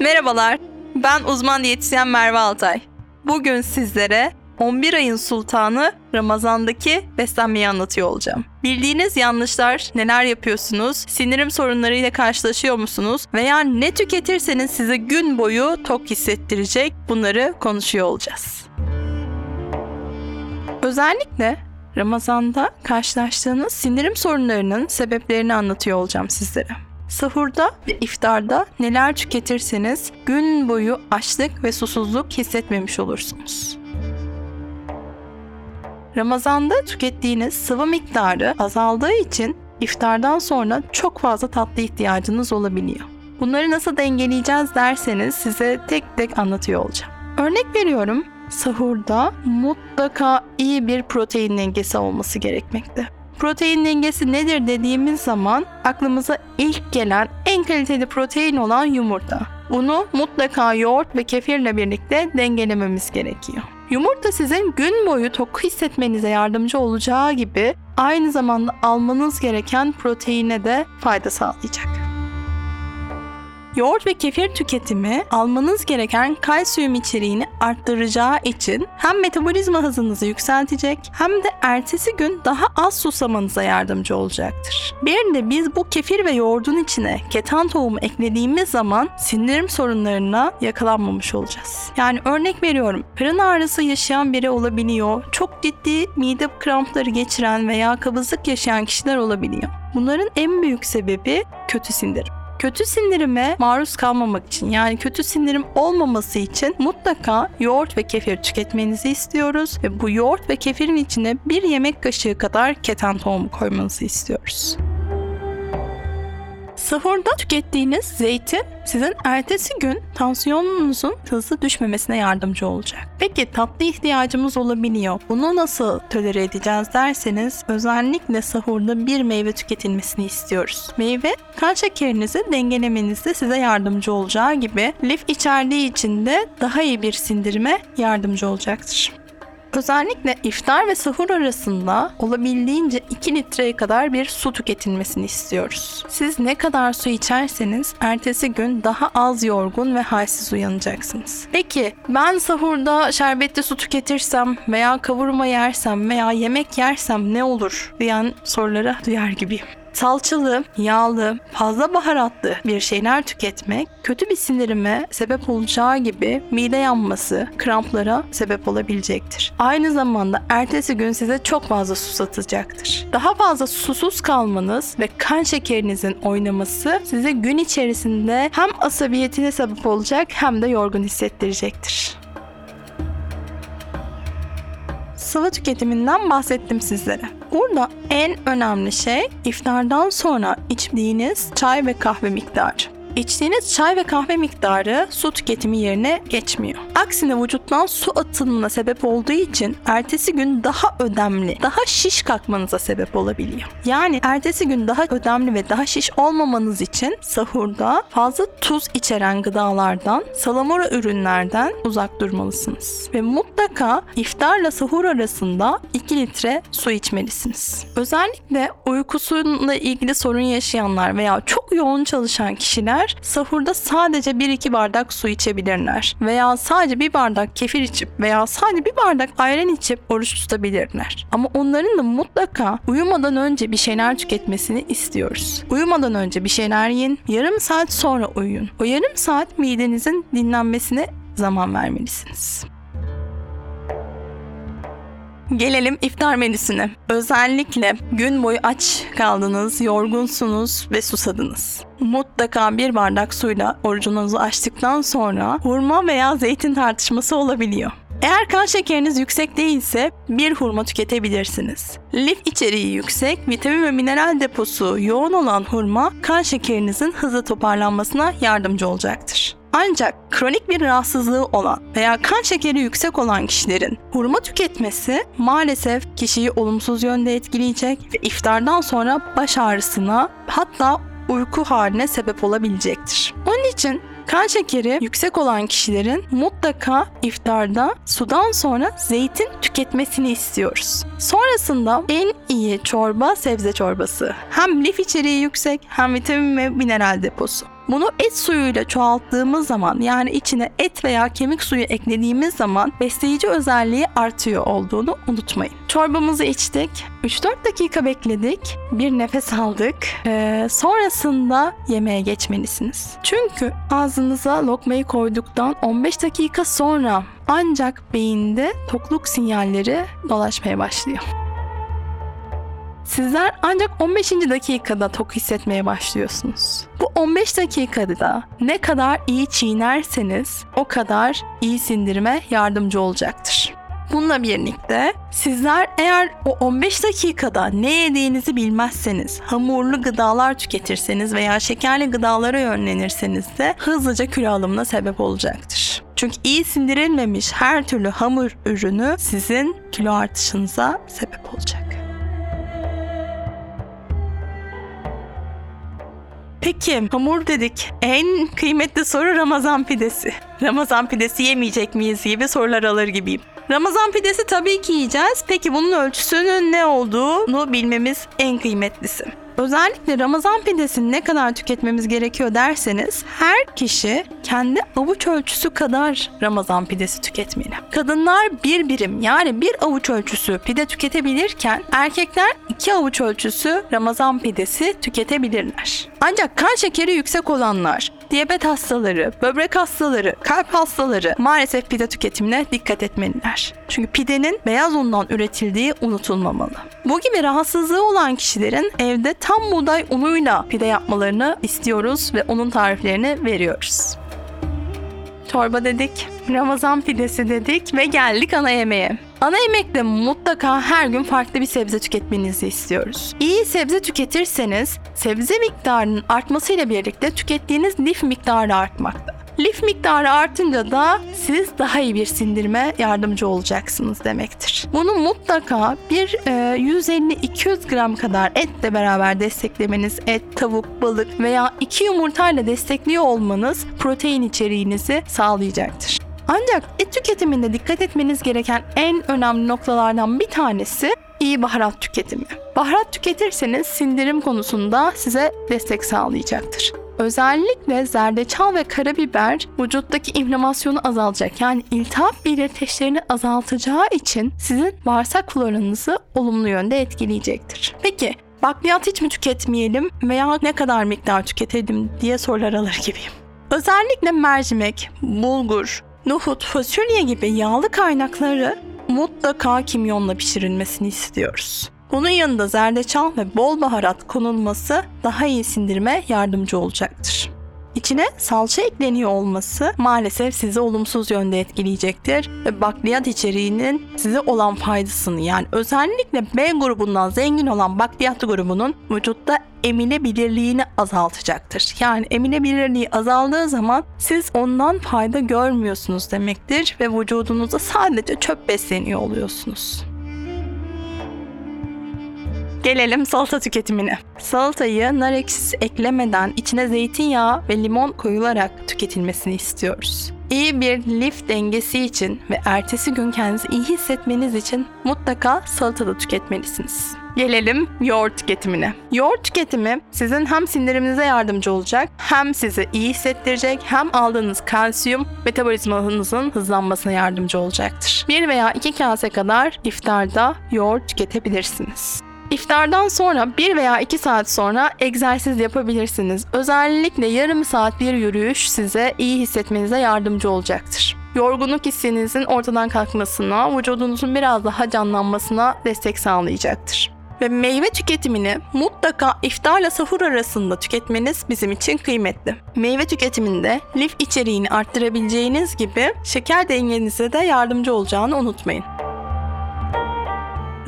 Merhabalar, ben uzman diyetisyen Merve Altay. Bugün sizlere 11 ayın sultanı Ramazan'daki beslenmeyi anlatıyor olacağım. Bildiğiniz yanlışlar neler yapıyorsunuz? Sinirim sorunlarıyla karşılaşıyor musunuz? Veya ne tüketirseniz size gün boyu tok hissettirecek bunları konuşuyor olacağız. Özellikle Ramazan'da karşılaştığınız sinirim sorunlarının sebeplerini anlatıyor olacağım sizlere. Sahurda ve iftarda neler tüketirseniz gün boyu açlık ve susuzluk hissetmemiş olursunuz. Ramazanda tükettiğiniz sıvı miktarı azaldığı için iftardan sonra çok fazla tatlı ihtiyacınız olabiliyor. Bunları nasıl dengeleyeceğiz derseniz size tek tek anlatıyor olacağım. Örnek veriyorum, sahurda mutlaka iyi bir protein dengesi olması gerekmekte. Protein dengesi nedir dediğimiz zaman aklımıza ilk gelen en kaliteli protein olan yumurta. Bunu mutlaka yoğurt ve kefirle birlikte dengelememiz gerekiyor. Yumurta sizin gün boyu tok hissetmenize yardımcı olacağı gibi aynı zamanda almanız gereken proteine de fayda sağlayacak. Yoğurt ve kefir tüketimi almanız gereken kalsiyum içeriğini arttıracağı için hem metabolizma hızınızı yükseltecek hem de ertesi gün daha az susamanıza yardımcı olacaktır. Bir de biz bu kefir ve yoğurdun içine ketan tohumu eklediğimiz zaman sindirim sorunlarına yakalanmamış olacağız. Yani örnek veriyorum karın ağrısı yaşayan biri olabiliyor, çok ciddi mide krampları geçiren veya kabızlık yaşayan kişiler olabiliyor. Bunların en büyük sebebi kötü sindirim. Kötü sindirime maruz kalmamak için yani kötü sindirim olmaması için mutlaka yoğurt ve kefir tüketmenizi istiyoruz ve bu yoğurt ve kefirin içine bir yemek kaşığı kadar keten tohumu koymanızı istiyoruz. Sahurda tükettiğiniz zeytin sizin ertesi gün tansiyonunuzun hızlı düşmemesine yardımcı olacak. Peki tatlı ihtiyacımız olabiliyor. Bunu nasıl tolere edeceğiz derseniz özellikle sahurda bir meyve tüketilmesini istiyoruz. Meyve kan şekerinizi dengelemenizde size yardımcı olacağı gibi lif içerdiği için de daha iyi bir sindirime yardımcı olacaktır. Özellikle iftar ve sahur arasında olabildiğince 2 litreye kadar bir su tüketilmesini istiyoruz. Siz ne kadar su içerseniz ertesi gün daha az yorgun ve halsiz uyanacaksınız. Peki ben sahurda şerbetli su tüketirsem veya kavurma yersem veya yemek yersem ne olur diyen sorulara duyar gibiyim salçalı, yağlı, fazla baharatlı bir şeyler tüketmek kötü bir sindirime sebep olacağı gibi mide yanması, kramplara sebep olabilecektir. Aynı zamanda ertesi gün size çok fazla susatacaktır. Daha fazla susuz kalmanız ve kan şekerinizin oynaması size gün içerisinde hem asabiyetine sebep olacak hem de yorgun hissettirecektir. sıvı tüketiminden bahsettim sizlere. Burada en önemli şey iftardan sonra içtiğiniz çay ve kahve miktarı. İçtiğiniz çay ve kahve miktarı su tüketimi yerine geçmiyor. Aksine vücuttan su atılımına sebep olduğu için ertesi gün daha ödemli, daha şiş kalkmanıza sebep olabiliyor. Yani ertesi gün daha ödemli ve daha şiş olmamanız için sahurda fazla tuz içeren gıdalardan, salamura ürünlerden uzak durmalısınız. Ve mutlaka iftarla sahur arasında 2 litre su içmelisiniz. Özellikle uykusuyla ilgili sorun yaşayanlar veya çok yoğun çalışan kişiler kişiler sahurda sadece 1-2 bardak su içebilirler. Veya sadece bir bardak kefir içip veya sadece bir bardak ayran içip oruç tutabilirler. Ama onların da mutlaka uyumadan önce bir şeyler tüketmesini istiyoruz. Uyumadan önce bir şeyler yiyin, yarım saat sonra uyuyun. O yarım saat midenizin dinlenmesine zaman vermelisiniz. Gelelim iftar menüsüne. Özellikle gün boyu aç kaldınız, yorgunsunuz ve susadınız. Mutlaka bir bardak suyla orucunuzu açtıktan sonra hurma veya zeytin tartışması olabiliyor. Eğer kan şekeriniz yüksek değilse bir hurma tüketebilirsiniz. Lif içeriği yüksek, vitamin ve mineral deposu yoğun olan hurma kan şekerinizin hızlı toparlanmasına yardımcı olacaktır. Ancak kronik bir rahatsızlığı olan veya kan şekeri yüksek olan kişilerin hurma tüketmesi maalesef kişiyi olumsuz yönde etkileyecek ve iftardan sonra baş ağrısına hatta uyku haline sebep olabilecektir. Onun için Kan şekeri yüksek olan kişilerin mutlaka iftarda sudan sonra zeytin tüketmesini istiyoruz. Sonrasında en iyi çorba sebze çorbası. Hem lif içeriği yüksek hem vitamin ve mineral deposu. Bunu et suyuyla çoğalttığımız zaman yani içine et veya kemik suyu eklediğimiz zaman besleyici özelliği artıyor olduğunu unutmayın. Çorbamızı içtik. 3-4 dakika bekledik. Bir nefes aldık. Ee, sonrasında yemeğe geçmelisiniz. Çünkü ağzınıza lokmayı koyduktan 15 dakika sonra ancak beyinde tokluk sinyalleri dolaşmaya başlıyor. Sizler ancak 15. dakikada tok hissetmeye başlıyorsunuz. Bu 15 dakikada ne kadar iyi çiğnerseniz o kadar iyi sindirime yardımcı olacaktır. Bununla birlikte sizler eğer o 15 dakikada ne yediğinizi bilmezseniz, hamurlu gıdalar tüketirseniz veya şekerli gıdalara yönlenirseniz de hızlıca kilo alımına sebep olacaktır. Çünkü iyi sindirilmemiş her türlü hamur ürünü sizin kilo artışınıza sebep olacak. Peki hamur dedik. En kıymetli soru Ramazan pidesi. Ramazan pidesi yemeyecek miyiz gibi sorular alır gibiyim. Ramazan pidesi tabii ki yiyeceğiz. Peki bunun ölçüsünün ne olduğunu bilmemiz en kıymetlisi. Özellikle Ramazan pidesini ne kadar tüketmemiz gerekiyor derseniz her kişi kendi avuç ölçüsü kadar Ramazan pidesi tüketmeli. Kadınlar bir birim yani bir avuç ölçüsü pide tüketebilirken erkekler iki avuç ölçüsü Ramazan pidesi tüketebilirler. Ancak kan şekeri yüksek olanlar, diyabet hastaları, böbrek hastaları, kalp hastaları maalesef pide tüketimine dikkat etmeliler. Çünkü pidenin beyaz undan üretildiği unutulmamalı. Bu gibi rahatsızlığı olan kişilerin evde tam buğday unuyla pide yapmalarını istiyoruz ve onun tariflerini veriyoruz. Çorba dedik, Ramazan pidesi dedik ve geldik ana yemeğe. Ana yemekte mutlaka her gün farklı bir sebze tüketmenizi istiyoruz. İyi sebze tüketirseniz sebze miktarının artmasıyla birlikte tükettiğiniz lif miktarı artmakta. Lif miktarı artınca da siz daha iyi bir sindirme yardımcı olacaksınız demektir. Bunu mutlaka bir e, 150-200 gram kadar etle beraber desteklemeniz, et, tavuk, balık veya iki yumurtayla destekliyor olmanız protein içeriğinizi sağlayacaktır. Ancak et tüketiminde dikkat etmeniz gereken en önemli noktalardan bir tanesi iyi baharat tüketimi. Baharat tüketirseniz sindirim konusunda size destek sağlayacaktır. Özellikle zerdeçal ve karabiber vücuttaki inflamasyonu azaltacak. Yani iltihap belirteçlerini azaltacağı için sizin bağırsak floranızı olumlu yönde etkileyecektir. Peki bakliyat hiç mi tüketmeyelim veya ne kadar miktar tüketelim diye sorular alır gibiyim. Özellikle mercimek, bulgur, nohut, fasulye gibi yağlı kaynakları mutlaka kimyonla pişirilmesini istiyoruz. Bunun yanında zerdeçal ve bol baharat konulması daha iyi sindirime yardımcı olacaktır. İçine salça ekleniyor olması maalesef sizi olumsuz yönde etkileyecektir ve bakliyat içeriğinin size olan faydasını yani özellikle B grubundan zengin olan bakliyat grubunun vücutta emilebilirliğini azaltacaktır. Yani emilebilirliği azaldığı zaman siz ondan fayda görmüyorsunuz demektir ve vücudunuzda sadece çöp besleniyor oluyorsunuz. Gelelim salata tüketimine. Salatayı nar ekşisi eklemeden içine zeytinyağı ve limon koyularak tüketilmesini istiyoruz. İyi bir lif dengesi için ve ertesi gün kendinizi iyi hissetmeniz için mutlaka salatada tüketmelisiniz. Gelelim yoğurt tüketimine. Yoğurt tüketimi sizin hem sindiriminize yardımcı olacak, hem sizi iyi hissettirecek, hem aldığınız kalsiyum metabolizmanızın hızlanmasına yardımcı olacaktır. Bir veya iki kase kadar iftarda yoğurt tüketebilirsiniz. İftardan sonra 1 veya 2 saat sonra egzersiz yapabilirsiniz. Özellikle yarım saat bir yürüyüş size iyi hissetmenize yardımcı olacaktır. Yorgunluk hissinizin ortadan kalkmasına, vücudunuzun biraz daha canlanmasına destek sağlayacaktır. Ve meyve tüketimini mutlaka iftarla sahur arasında tüketmeniz bizim için kıymetli. Meyve tüketiminde lif içeriğini arttırabileceğiniz gibi şeker dengenize de yardımcı olacağını unutmayın.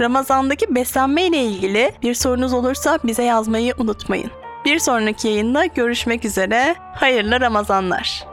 Ramazandaki beslenme ile ilgili bir sorunuz olursa bize yazmayı unutmayın. Bir sonraki yayında görüşmek üzere. Hayırlı Ramazanlar.